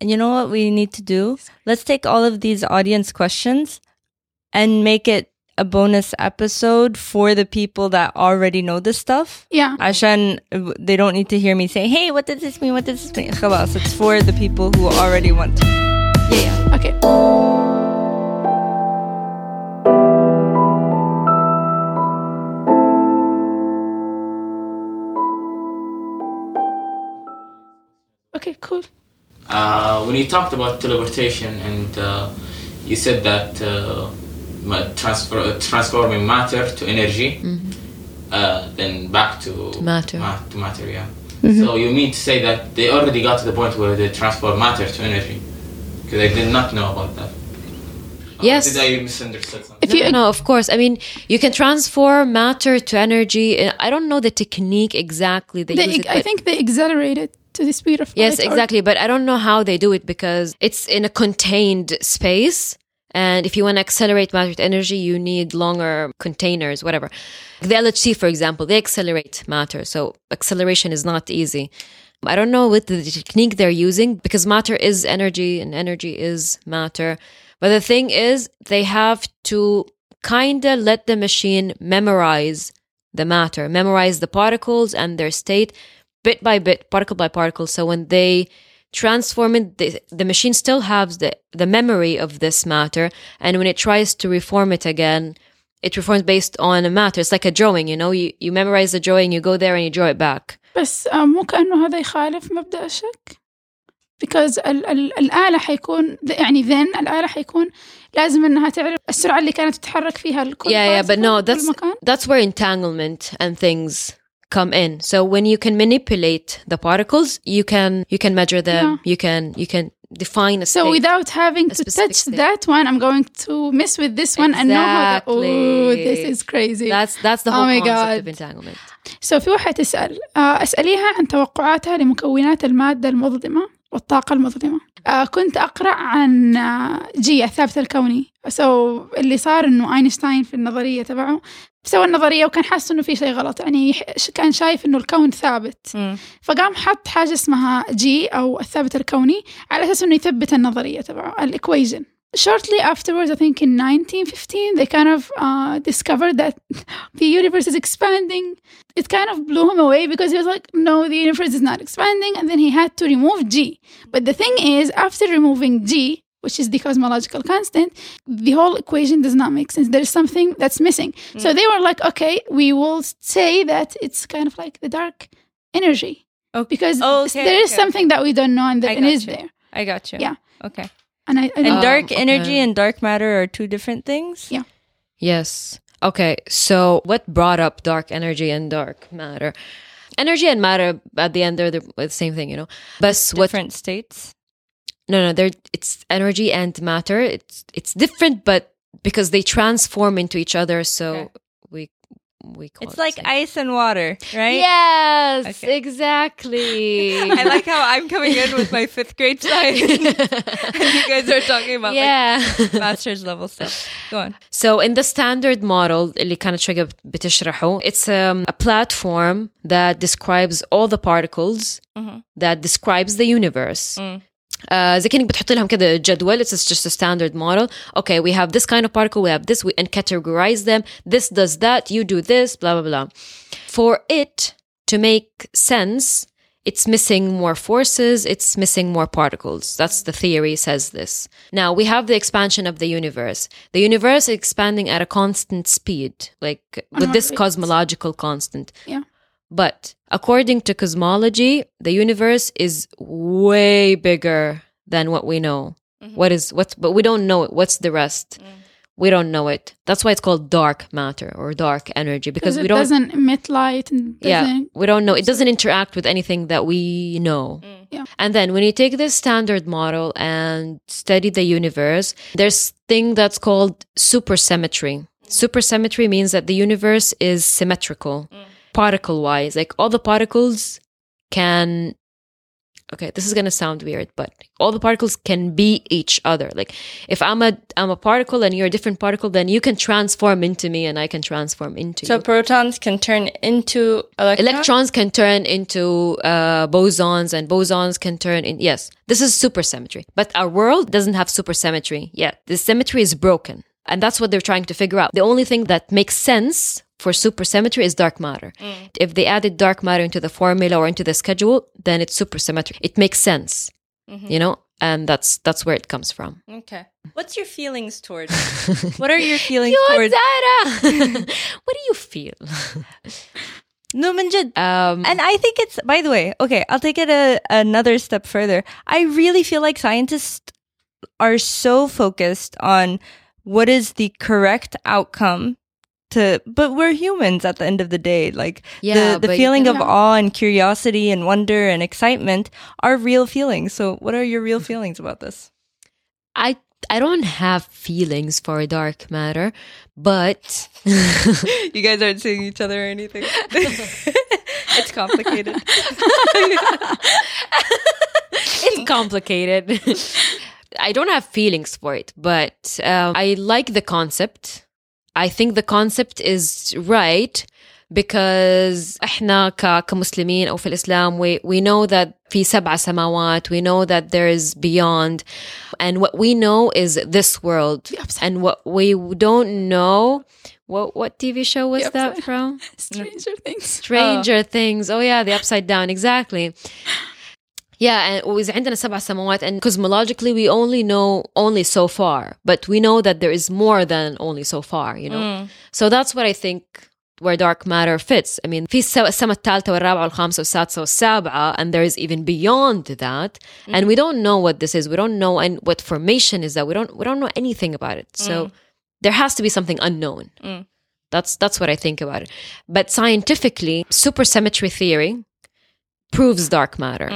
And you know what we need to do? Let's take all of these audience questions and make it a bonus episode for the people that already know this stuff. Yeah. Ashan, uh, they don't need to hear me say, hey, what does this mean? What does this mean? Khalas, it's for the people who already want to. Yeah, yeah. Okay. Okay, cool. Uh, when you talked about teleportation and uh, you said that uh, transfer, uh, transforming matter to energy, uh, then back to Mm-hmm. matter. ma- to matter, yeah. So you mean to say that they already got to the point where they transform matter to energy? Because I did not know about that. Yes. Did I misunderstand something? If you no, no, of course. I mean, you can transform matter to energy. I don't know the technique exactly. They use they, it, I think they accelerate it to speed of Yes, or- exactly. But I don't know how they do it because it's in a contained space. And if you want to accelerate matter to energy, you need longer containers, whatever. The LHC, for example, they accelerate matter. So acceleration is not easy. I don't know what the technique they're using because matter is energy and energy is matter. But the thing is, they have to kind of let the machine memorize the matter, memorize the particles and their state bit by bit, particle by particle. So when they transform it, the, the machine still has the, the memory of this matter. And when it tries to reform it again, it reforms based on a matter. It's like a drawing, you know, you, you memorize the drawing, you go there and you draw it back. بس آه، مو كأنه هذا يخالف مبدأ الشك because ال ال الآلة حيكون يعني then الآلة حيكون لازم إنها تعرف السرعة اللي كانت تتحرك فيها الكل Yeah, yeah, but no, كل that's مكان. that's where entanglement and things come in. So when you can manipulate the particles, you can you can measure them, Yeah. you can you can define a state. So without having a to specific touch state. that one, I'm going to mess with this one and know how that, oh, Exactly. this is crazy. that's that's the Oh whole my concept of God. entanglement. So في واحدة تسأل آه، أسأليها عن توقعاتها لمكونات المادة المظلمة والطاقة المظلمة. آه، كنت أقرأ عن آه، جي الثابت الكوني. So اللي صار إنه أينشتاين في النظرية تبعه سوى النظرية وكان حاسس إنه في شيء غلط. يعني كان شايف إنه الكون ثابت. فقام حط حاجة اسمها جي أو الثابت الكوني على أساس إنه يثبت النظرية تبعه الإكويجن Shortly afterwards, I think in 1915, they kind of uh, discovered that the universe is expanding. It kind of blew him away because he was like, no, the universe is not expanding. And then he had to remove G. But the thing is, after removing G, which is the cosmological constant, the whole equation does not make sense. There is something that's missing. So they were like, okay, we will say that it's kind of like the dark energy. Okay. Because okay, there is okay. something that we don't know and that it is you. there. I got you. Yeah. Okay. And I, I And don't- Um, dark energy okay. and dark matter are two different things? Yeah. Yes. Okay. So what brought up dark energy and dark matter? Energy and matter at the end they're the, the same thing, you know. But what Different states? no no they're it's energy and matter. It's it's different but because they transform into each other so Okay we we call It's it like same. ice and water, right? Yes, Okay. exactly. I like how I'm coming in with my fifth grade science. and you guys are talking about yeah. like master's level stuff. Go on. So in the standard model اللي كانت شوية بتشرحه it's um, a platform that describes all the particles that describes the universe uh, زي كأنك بتحط لهم كده جدول it's just a standard model okay we have this kind of particle we have this we and categorize them this does that you do this blah blah blah for it to make sense it's missing more forces it's missing more particles that's the theory says this now we have the expansion of the universe the universe is expanding at a constant speed like with this rate. cosmological constant Yeah. but according to cosmology the universe is way bigger than what we know. Mm-hmm. What is what's but we don't know it. What's the rest? Mm. We don't know it. That's why it's called dark matter or dark energy because we it don't doesn't emit light and yeah doesn't we don't know. It doesn't interact with anything that we know. Mm. Yeah. and then when you take this standard model and study the universe there's thing that's called supersymmetry. Mm. Supersymmetry means that the universe is symmetrical particle wise like all the particles can okay, this is gonna sound weird, but all the particles can be each other. Like if I'm a I'm a particle and you're a different particle, then you can transform into me and I can transform into So you. protons can turn into electrons. Electrons can turn into uh, bosons, and bosons can turn in. Yes, this is supersymmetry. But our world doesn't have supersymmetry yet. The symmetry is broken. And that's what they're trying to figure out. The only thing that makes sense for supersymmetry is dark matter. Mm. If they added dark matter into the formula or into the schedule, then it's supersymmetry. It makes sense, mm-hmm. you know, and that's that's where it comes from. Okay. What's your feelings towards? what are your feelings towards? what do you feel? No, Manjid. Um, and I think it's, by the way, okay, I'll take it a, another step further. I really feel like scientists are so focused on what is the correct outcome to, but we're humans at the end of the day. Like Yeah, the, the feeling of awe and curiosity and wonder and excitement are real feelings. So what are your real feelings about this? I I don't have feelings for dark matter, but you guys aren't seeing each other or anything. it's complicated. it's complicated. I don't have feelings for it, but um, I like the concept. I think the concept is right because احنا ك- كمسلمين او في الاسلام we, we know that في سبع سماوات we know that there is beyond and what we know is this world The upside- and what we don't know what what TV show was The that upside- from Stranger Things. Stranger Things. Oh yeah, the upside down. Exactly. Yeah, and وإذا عندنا سبع سماوات and cosmologically we only know only so far, but we know that there is more than only so far, you know. So that's what I think where dark matter fits. I mean, في السما السما الثالثة والرابعة والخامسة والسادسة والسابعة and there is even beyond that. And we don't know what this is. We don't know and what formation is that. We don't we don't know anything about it. So there has to be something unknown. That's that's what I think about it. But scientifically, supersymmetry theory proves dark matter.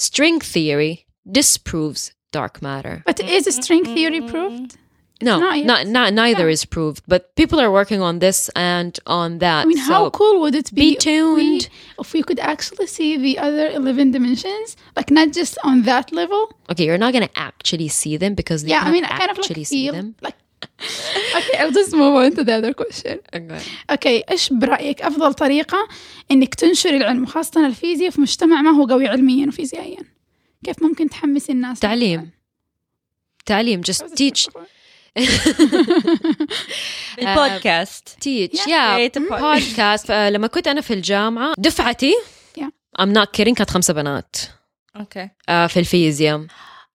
String theory disproves dark matter. But is string mm-hmm. theory mm-hmm. proved? No, not not, not neither is proved. But people are working on this and on that. I mean, how cool would it be? be if we- tuned. If we, could actually see the other 11 dimensions, like not just on that level. Okay, you're not gonna actually see them because you Yeah, I mean, I kind of like actually see feel them. like. okay, I'll just move on to the other question. Okay. إيش برأيك أفضل طريقة إنك تنشر العلم وخاصة الفيزياء في مجتمع ما هو قوي علميا وفيزيائيا؟ كيف ممكن تحمس الناس؟ تعليم. تعليم just teach البودكاست تيتش يا بودكاست لما كنت أنا في الجامعة دفعتي ام نوت كيرين كانت خمسة بنات أوكي uh, في الفيزياء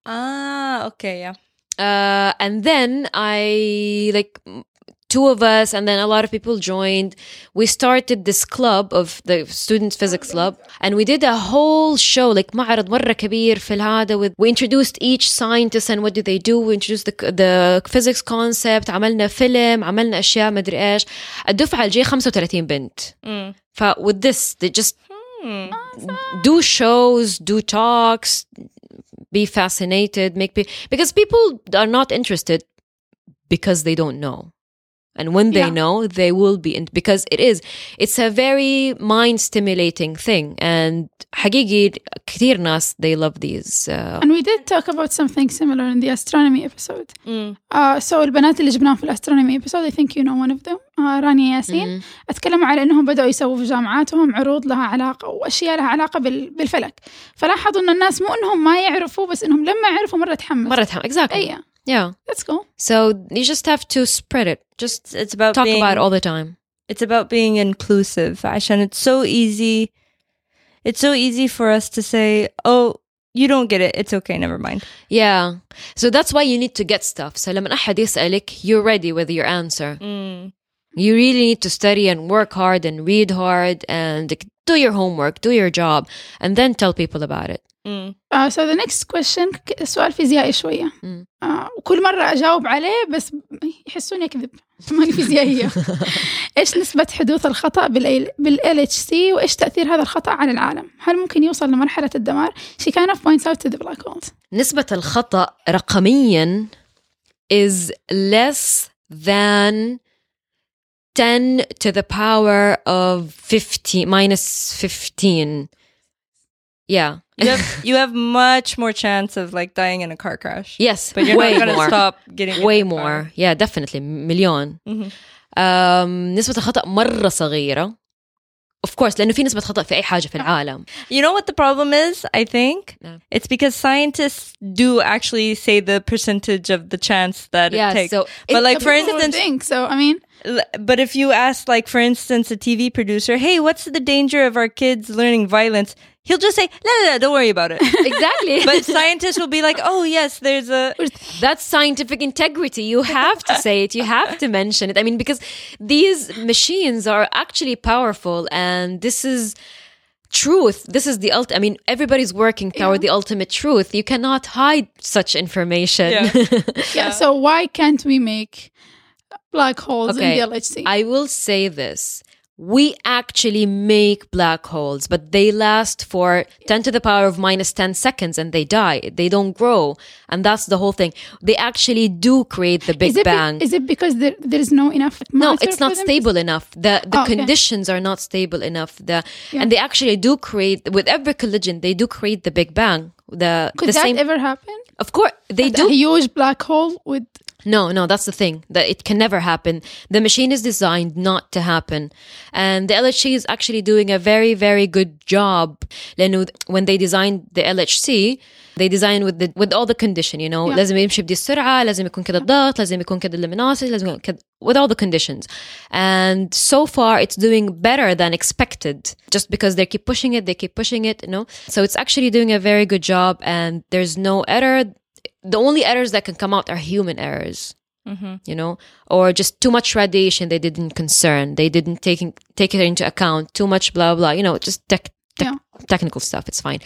آه أوكي يا uh, and then I like two of us and then a lot of people joined we started this club of the students physics club and we did a whole show like معرض مرة كبير في الهذا with we introduced each scientist and what do they do we introduced the, the physics concept عملنا فيلم عملنا أشياء مدري إيش الدفعة الجاية 35 بنت ف with this they just do shows do talks be fascinated make pe- because people are not interested because they don't know and when they Yeah. know they will be in because it is it's a very mind stimulating thing and حقيقي كثير ناس they love these uh, and we did talk about something similar in the astronomy episode uh, so البنات اللي جبناهم في الاسترونومي episode I think you know one of them uh, رانيا ياسين اتكلموا على انهم بدأوا يسووا في جامعاتهم عروض لها علاقة واشياء لها علاقة بال- بالفلك فلاحظوا ان الناس مو انهم ما يعرفوا بس انهم لما يعرفوا مرة تحمس مرة تهم- exactly اي yeah let's go so you just have to spread it just It's about talk being, about it all the time It's about being inclusive. عشان it's so easy. It's so easy for us to say, "Oh, you don't get it. It's okay. Never mind." yeah so that's why you need to get stuff so لما أحد يسألك you're ready with your answer You really need to study and work hard and read hard and do your homework, do your job, and then tell people about it. Uh, so the next question ك- سؤال فيزيائي شوية مم. uh, وكل مرة أجاوب عليه بس يحسوني أكذب ماني فيزيائية إيش نسبة حدوث الخطأ بال بال LHC وإيش تأثير هذا الخطأ على العالم هل ممكن يوصل لمرحلة الدمار She kind of points out to the black holes نسبة الخطأ رقميا is less than 10 to the power of 15 minus 15 Yeah. You have you have much more chance of like dying in a car crash. Yes. But you're way not gonna more. stop getting way in the car. more. Yeah, definitely. مليون. Mhm. Um, نسبة الخطأ مرة صغيرة. Of course لأنه في نسبة خطأ في أي حاجة في العالم. You know what the problem is? I think No. it's because scientists do actually say the percentage of the chance that Yeah, it takes. so but it- like for People would instance, think so. I mean, L- but if you ask, like, for instance, a TV producer, hey, what's the danger of our kids learning violence? He'll just say, no, no, no, don't worry about it. Exactly. but scientists will be like, oh, yes, there's a. That's scientific integrity. You have to say it. You have to mention it. I mean, because these machines are actually powerful, and this is truth. This is the ultimate. I mean, everybody's working toward the ultimate truth. You cannot hide such information. Yeah. yeah. So why can't we make black holes Okay. in the LHC? I will say this. We actually make black holes, but they last for 10 to the power of minus 10 seconds and they die. They don't grow. And that's the whole thing. They actually do create the Big is it be- Bang. is it because there, there is no enough? no, it's not them? stable enough. The the Oh, okay. conditions are not stable enough. The Yeah. and they actually do create with every collision, they do create the Big Bang. The Could the that same ever happen? of course they A do huge black hole with No, no, that's the thing. That it can never happen. The machine is designed not to happen. And the LHC is actually doing a very, very good job. لأنه when they designed the LHC, they designed with the with all the condition, you know, Yeah. لازم يمشي بدي السرعة، لازم يكون كذا الضغط، لازم يكون كذا اللومينوسيتي، لازم يكون كذا with all the conditions. And so far it's doing better than expected just because they keep pushing it, they keep pushing it, you know. So it's actually doing a very good job and there's no error the only errors that can come out are human errors mm-hmm. you know or just too much radiation they didn't concern. They didn't take take it into account. Too much blah blah you know just tech, tech, Yeah. technical stuff it's fine.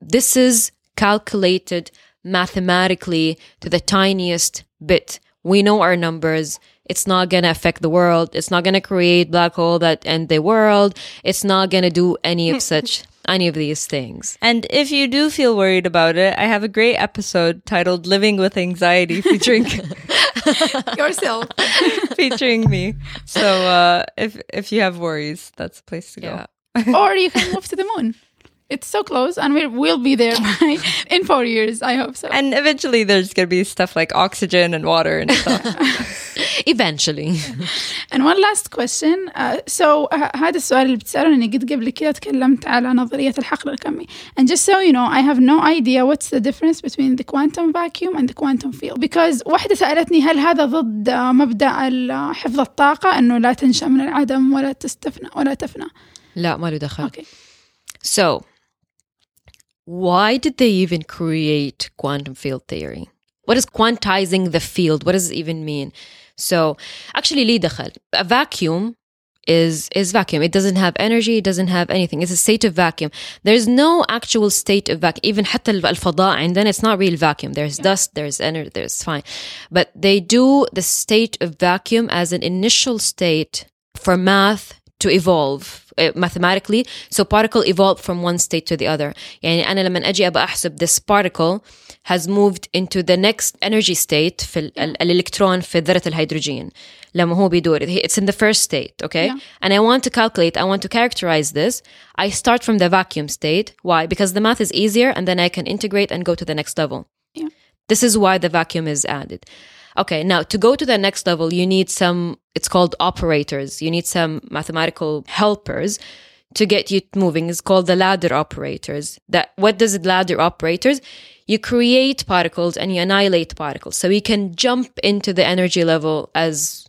This is calculated mathematically to the tiniest bit. We know our numbers. It's not going to affect the world. It's not going to create black hole that end the world. It's not going to do any of mm. such any of these things And if you do feel worried about it, I have a great episode titled "Living with Anxiety" featuring yourself. featuring me. So uh, if if you have worries, that's the place to go. yeah or you can move to the moon It's so close, and we will be there by, in four years. I hope so. And eventually, there's gonna be stuff like oxygen and water and stuff. eventually And one last question. Uh, so uh, هذا السؤال اللي بتسأله أنا قد قبل كده تكلمت على نظرية الحقل الكمي. And just so you know, I have no idea what's the difference between the quantum vacuum and the quantum field. Because واحدة سألتني هل هذا ضد آه، مبدأ ال- حفظ الطاقة إنه لا تنشأ من العدم ولا تستفنى ولا تفنى. لا ما له دخل Okay. So, why did they even create quantum field theory? What is quantizing the field? What does it even mean? So, actually, ليه دخل? A vacuum is is vacuum. It doesn't have energy. It doesn't have anything. It's a state of vacuum. There's no actual state of vacuum. Even حتى الفضاء and then it's not real vacuum. There's dust. There's energy. There's fine, but they do the state of vacuum as an initial state for math to evolve uh, mathematically so particle evolved from one state to the other يعني أنا لما أجي أبغى أحسب this particle has moved into the next energy state في ال- ال- الإلكترون في ذرة الهيدروجين لما هو بيدور it's in the first state okay Yeah. and I want to calculate I want to characterize this I start from the vacuum state why because the math is easier and then I can integrate and go to the next level Yeah. this is why the vacuum is added. Okay, now to go to the next level, you need some, it's called operators. You need some mathematical helpers to get you moving. It's called the ladder operators. That what does it ladder operators? You create particles and you annihilate particles. So you can jump into the energy level as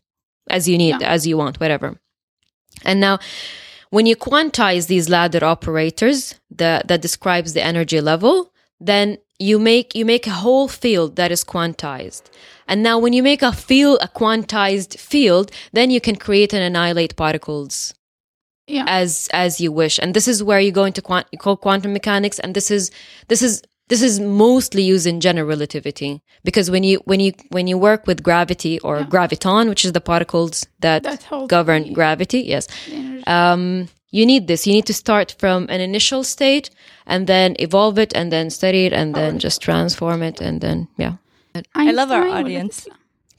as you need, Yeah. as you want, whatever. And now when you quantize these ladder operators that, that describes the energy level, then you make you make a whole field that is quantized. And now when you make a field a quantized field, then you can create and annihilate particles Yeah. as as you wish. And this is where you go into quant you call quantum mechanics and this is this is this is mostly used in general relativity because when you when you when you work with gravity or graviton, which is the particles that, That govern the- gravity, yes, um, you need this. You need to start from an initial state and then evolve it and then study it and then just transform it and then yeah. I, I love our audience.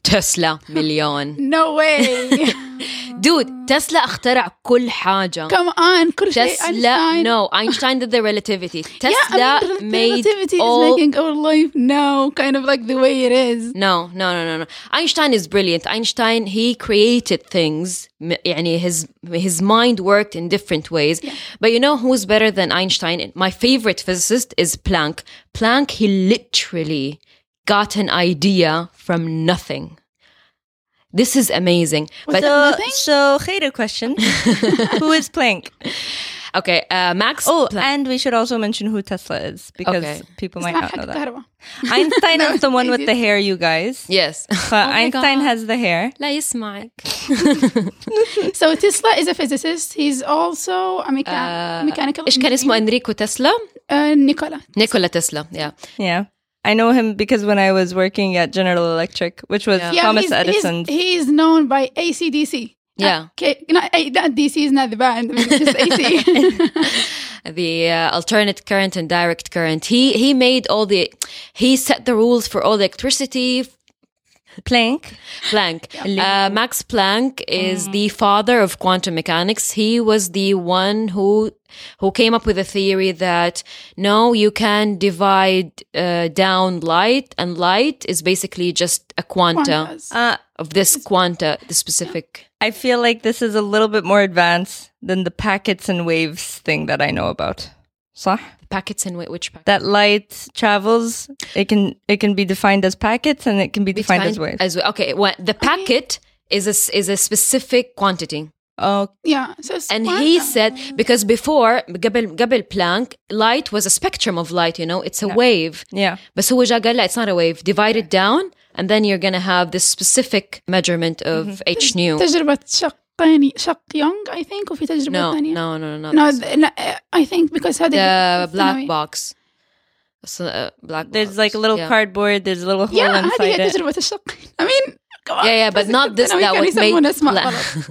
تسلا؟ تسلا مليون No way. دود تسلا اخترع كل حاجة Come on. كل شيء Tesla, Einstein. no, Einstein did the relativity. Yeah, Tesla I mean, made relativity all. is making our life now kind of like the way it is. No, no, no, no, no. Einstein is brilliant. Einstein, he created things. م- يعني his his mind worked in different ways. But you know who's better than Einstein? My favorite physicist is Planck. Planck, he literally got an idea from nothing. This is amazing. But so, so hater question. who is Planck? Okay, uh, Max. Oh, Planck. and we should also mention who Tesla is because okay. people might not know that. Einstein is the one with the hair, you guys. Yes. Oh Einstein has the hair. لا يسمعك. so Tesla is a physicist. He's also a mecha- uh, mechanical. ايش كان اسمه انريكو تسلا؟ Nikola نيكولا Yeah. Yeah. I know him because when I was working at General Electric, which was Yeah. Yeah, Thomas he's, Edison's. He's, he's known by ACDC. Yeah. Okay, not, that DC is not the band. I it's just AC. the uh, alternate current and direct current. He he made all the he set the rules for all the electricity. Planck. Planck, uh, Max Planck is the father of quantum mechanics. He was the one who who came up with a theory that no, you can divide uh, down light, and light is basically just a quanta Quantas. Uh, of this quanta, the specific. I feel like this is a little bit more advanced than the packets and waves thing that I know about. صح? Packets and whi- which packet? That light travels, it can it can be defined as packets and it can be defined as waves. As okay, well, the packet is a s- is a specific quantity. Oh, yeah. So it's And quanta. he said because before قبل قبل Planck light was a spectrum of light you know it's a wave yeah. بس هو جا قال لا it's not a wave divide it down and then you're gonna have this specific measurement of H nu تجربة شقين شق يونغ I think وفي تجربة no ثانية. no no no No, no th- no, I think because هذا the black الثانوي. box so, uh, black There's box. like a little yeah. cardboard, there's a little hole Yeah, هذه inside هي it. تجربة الشق. I mean, come on. yeah yeah but not this الثانوي that كانوا was made يسمونه اسماء لا. غلط.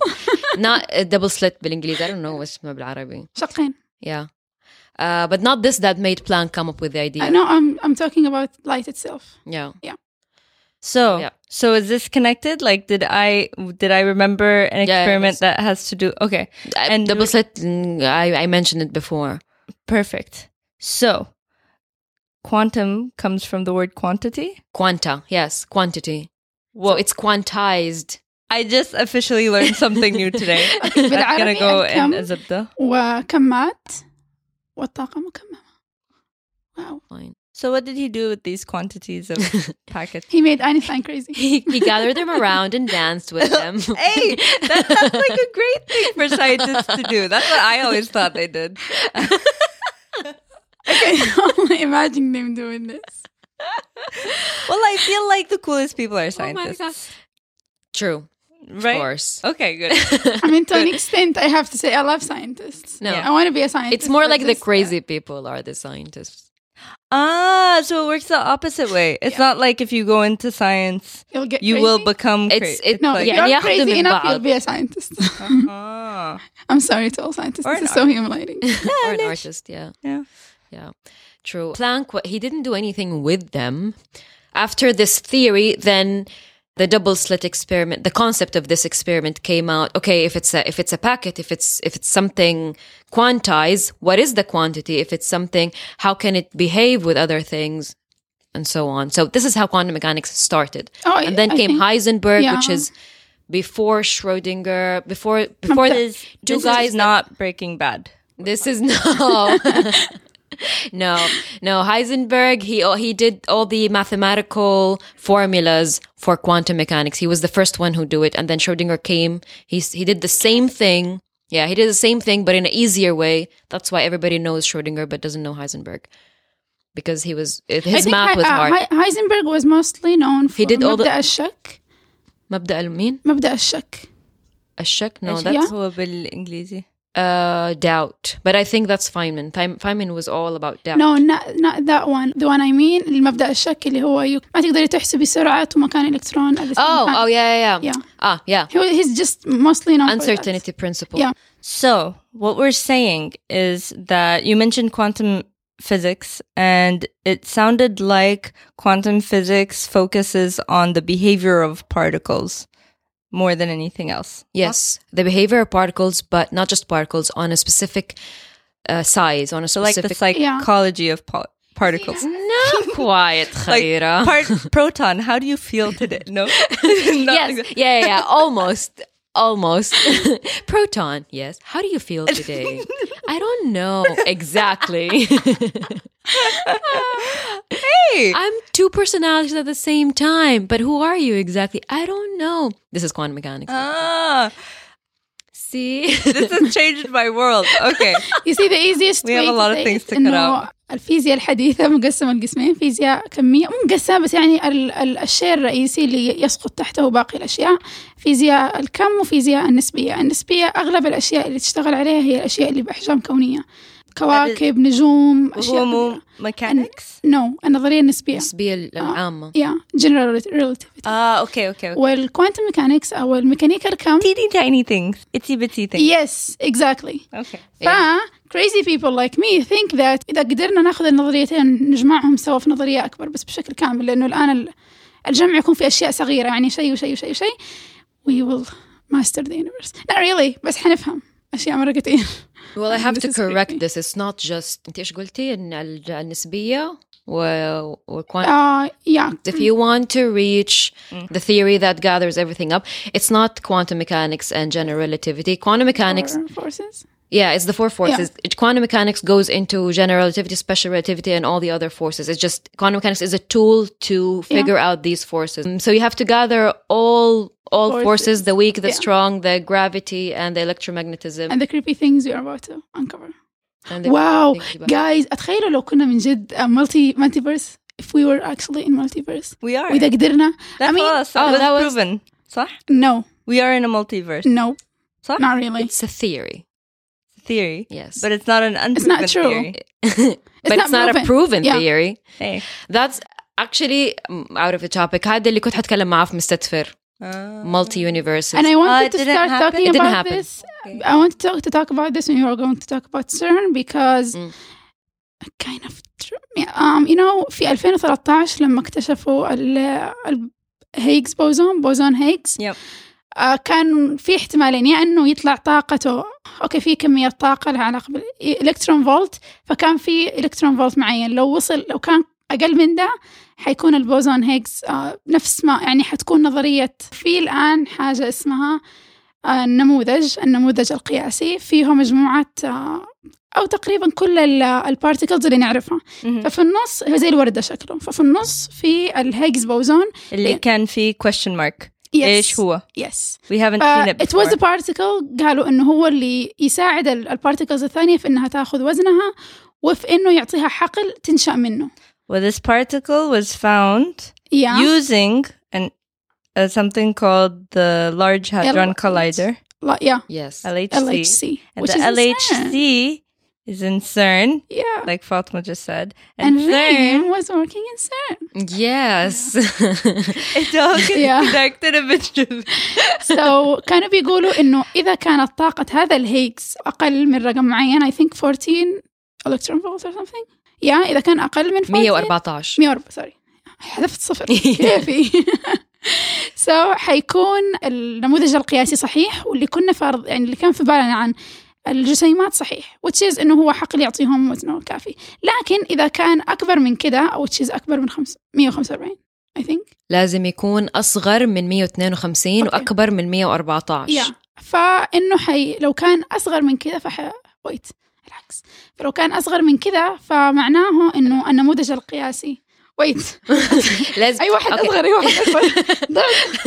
not a double slit بالانجليزي I don't know what's اسمه بالعربي شقين. yeah uh, but not this that made Planck come up with the idea I know I'm I'm talking about light itself. yeah So, Yeah. so is this connected? Like, did I did I remember an Yeah, experiment it's- that has to do? Okay, and And double we- slit mm, I, I mentioned it before perfect. So, quantum comes from the word quantity. Quanta, yes, quantity. So it's quantized. I just officially learned something new today. That's gonna بالعربي go in الكم Azabda. وكمات والطاقة مكممة. Wow. Fine. So, what did he do with these quantities of packets? He made Einstein crazy. He, he gathered them around and danced with them. hey, that sounds like a great thing for scientists to do. That's what I always thought they did. I can only imagine them doing this. Well, I feel like the coolest people are Oh my scientists. True, right? of course. Okay, good. I mean, to an extent, I have to say I love scientists. No. I want to be a scientist. It's more like the just, crazy people are the scientists. Ah, so it works the opposite way. It's yeah. not like if you go into science, You'll get you crazy? will become. It's, it's no, like, yeah, you're crazy enough, you'll be a scientist. uh-huh. I'm sorry to all scientists. Or this is so humiliating. or an artist, yeah, yeah, yeah. True. Planck, he didn't do anything with them. After this theory, then the double slit experiment, the concept of this experiment came out. Okay, if it's a if it's a packet, if it's if it's something quantize what is the quantity? If it's something, how can it behave with other things, and so on. So this is how quantum mechanics started, Oh, and then I came think- Heisenberg, yeah. which is before Schrodinger, before before the two This guys is not Breaking Bad. this is no. no, no. Heisenberg, he he did all the mathematical formulas for quantum mechanics. He was the first one who do it, and then Schrodinger came. He he did the same thing. Yeah, he did the same thing, but in an easier way. That's why everybody knows Schrodinger, but doesn't know Heisenberg because he was I his think math Hei- was uh, hard. Hei- Heisenberg was mostly known for did all the- مبدأ الشك مبدأ المين؟ مبدأ الشك الشك? No, إيش that's هو بالإنجليزي. uh, doubt. But I think that's Feynman. Feyn- Feynman was all about doubt. No, not, not that one. The one I mean المبدأ الشك اللي هو you ما تقدري تحسبي سرعة ومكان الإلكترون at the same Oh, time. oh yeah, yeah, yeah. Yeah. Ah, yeah. He, he's just mostly known for that. Uncertainty principle. Yeah. So, what we're saying is that you mentioned quantum physics, and it sounded like quantum physics focuses on the behavior of particles more than anything else. Yes, the behavior of particles, but not just particles, on a specific uh, size, on a So, like the specific. psychology of pa- particles. not quite, Like Khaira. part proton. How do you feel today? No. Not yes, exact- yeah, yeah, yeah, almost, almost. Proton, yes. How do you feel today? I don't know exactly. Hey. I'm two personalities at the same time, but who are you exactly? I don't know. This is quantum mechanics. Ah, See, this has changed my world. Okay. You see the easiest We have a lot of things to cut out. الفيزياء الحديثة مقسمة لقسمين فيزياء كمية مو مقسمة بس يعني ال- ال- الشيء الرئيسي اللي يسقط تحته باقي الأشياء فيزياء الكم وفيزياء النسبية النسبية أغلب الأشياء اللي تشتغل عليها هي الأشياء اللي بأحجام كونية كواكب نجوم أشياء مو mechanics. نو النظرية النسبية النسبية العامة. yeah general relativity Ah, okay, okay. okay. والكوانتم ميكانكس أو الميكانيكا الكم Teeny tiny things. Itsy bitsy things. yes exactly Okay. ف crazy people like me think that إذا قدرنا ناخذ النظريتين نجمعهم سوا في نظرية أكبر بس بشكل كامل لأنه الآن ال- الجمع يكون في أشياء صغيرة يعني شيء وشيء وشيء وشيء we will master the universe not really بس حنفهم أشياء مرة كتير Well, I have This to is correct creepy. this. It's not just انت ايش قلتي ان ال- النسبية و, و quant- آه yeah if you want to reach the theory that gathers everything up, it's not quantum mechanics and general relativity. Quantum mechanics, Or forces yeah, it's the four forces. It- Quantum mechanics goes into general relativity, special relativity, and all the other forces. It's just quantum mechanics is a tool to figure out these forces. Mm, So you have to gather all all forces, Forces. the weak, the Yeah. strong, the gravity, and the electromagnetism. and the creepy things we are about to uncover and the wow things about- guys أتخيلوا لو كنا من جد uh, multi multiverse if we were actually in multiverse We are. وإذا قدرنا That's I mean us. oh, That's that was- proven. صح? no We are in a multiverse. no صح? not really It's a theory. Theory. Yes. But it's not an unproven It's not true. theory. but not it's not a proven. proven Yeah. theory. Hey. That's actually um, out of the topic. هذا اللي كنت حتكلم معاه في مستدفر. Uh, Multi universes. And I wanted it to didn't start happen? talking It didn't about happen. this. I want to talk, to talk about this when you are going to talk about CERN because Mm. kind of tr- yeah, um you know في 2013 لما اكتشفوا ال ال هيجز بوزون بوزون هيجز Yep. آه كان في احتمالين يا إنه يطلع طاقته أوكي في كمية طاقة لها علاقة بالالكترون فولت فكان في الكترون فولت معين. لو وصل لو كان أقل من ده حيكون البوزون هيجز آه نفس ما يعني حتكون نظرية. في الآن حاجة اسمها آه النموذج النموذج القياسي. فيه مجموعه أو تقريبا كل البارتيكلز اللي نعرفها. ففي النص هو زي الوردة شكله ففي النص في الهيجز بوزون اللي كان فيه question mark. yes ايش هو؟ yes We haven't seen it Uh, it was before. a particle قالوا انه هو اللي يساعد البارتيكلز الثانيه في انها تاخذ وزنها وفي انه يعطيها حقل تنشا منه Well, this particle was found yeah using an uh, something called the Large Hadron L- Collider, لا- yeah Yes. LHC. LHC And which the is LHC CERN. Is in CERN, yeah like Fatma just said. and And, CERN, was working in CERN Yes. it all gets Yeah. connected eventually. so كانوا بيقولوا انه اذا كانت طاقه هذا الهيجز أقل من رقم معين I think 14 electron volts or something yeah اذا كان أقل من 14 114 104 سوري حذفت صفر كيفي سو حيكون النموذج القياسي صحيح واللي كنا فرض يعني اللي كان في بالنا عن الجسيمات صحيح is إنه هو حقل يعطيهم وزنه الكافي لكن إذا كان أكبر من كده أو is أكبر من خمس 145 I think. لازم يكون أصغر من 152 أوكي. وأكبر من 114 يا فإنه حي لو كان أصغر من كده فح ويت العكس فلو كان أصغر من كده فمعناه إنه النموذج القياسي ويت لازم اي واحد Okay. اصغر اي واحد اكبر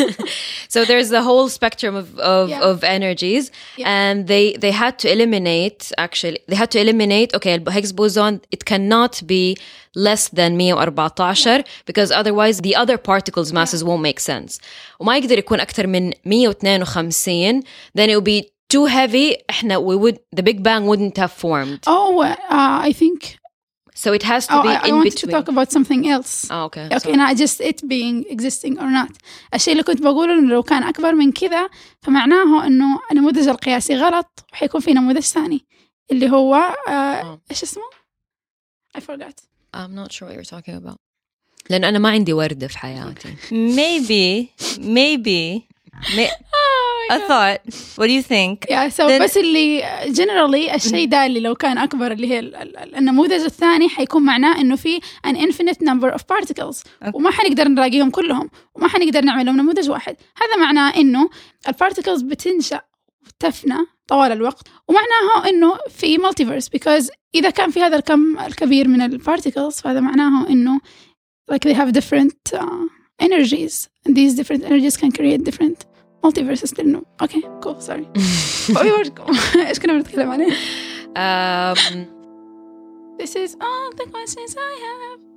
so there's the whole spectrum of of, Yeah. of energies Yeah. and they they had to eliminate actually they had to eliminate okay the Higgs boson it cannot be less than 114 because otherwise the other particles masses won't make sense وما يقدر يكون أكثر من 152 then it would be too heavy احنا we would the Big Bang wouldn't have formed Oh, uh, I think. so it has to Oh, be I, I in wanted between to talk about something else. oh, okay Okay, sorry. not just it being existing or not. الشيء اللي كنت بقوله إنه لو كان أكبر من كذا فمعناه إنه النموذج القياسي غلط وحيكون في نموذج ثاني اللي هو آه آه. إيش اسمه؟ I forgot I'm not sure what you're talking about لأن أنا ما عندي وردة في حياتي maybe, maybe, may- a thought. What do you think? يا سو Then- بس اللي جنرالي الشيء ده اللي لو كان اكبر اللي هي ال- ال- ال- النموذج الثاني حيكون معناه انه في an infinite number of particles وما حنقدر نلاقيهم كلهم وما حنقدر نعمل لهم نموذج واحد هذا معناه انه البارتكلز بتنشا وتفنى طوال الوقت ومعناه انه في multiverse because اذا كان في هذا الكم الكبير من البارتكلز فهذا معناه انه like they have different uh, energies and these different energies can create different multiverse still externo. Ok, cool, sorry. es que no me alemán. Um, this is all the questions I have.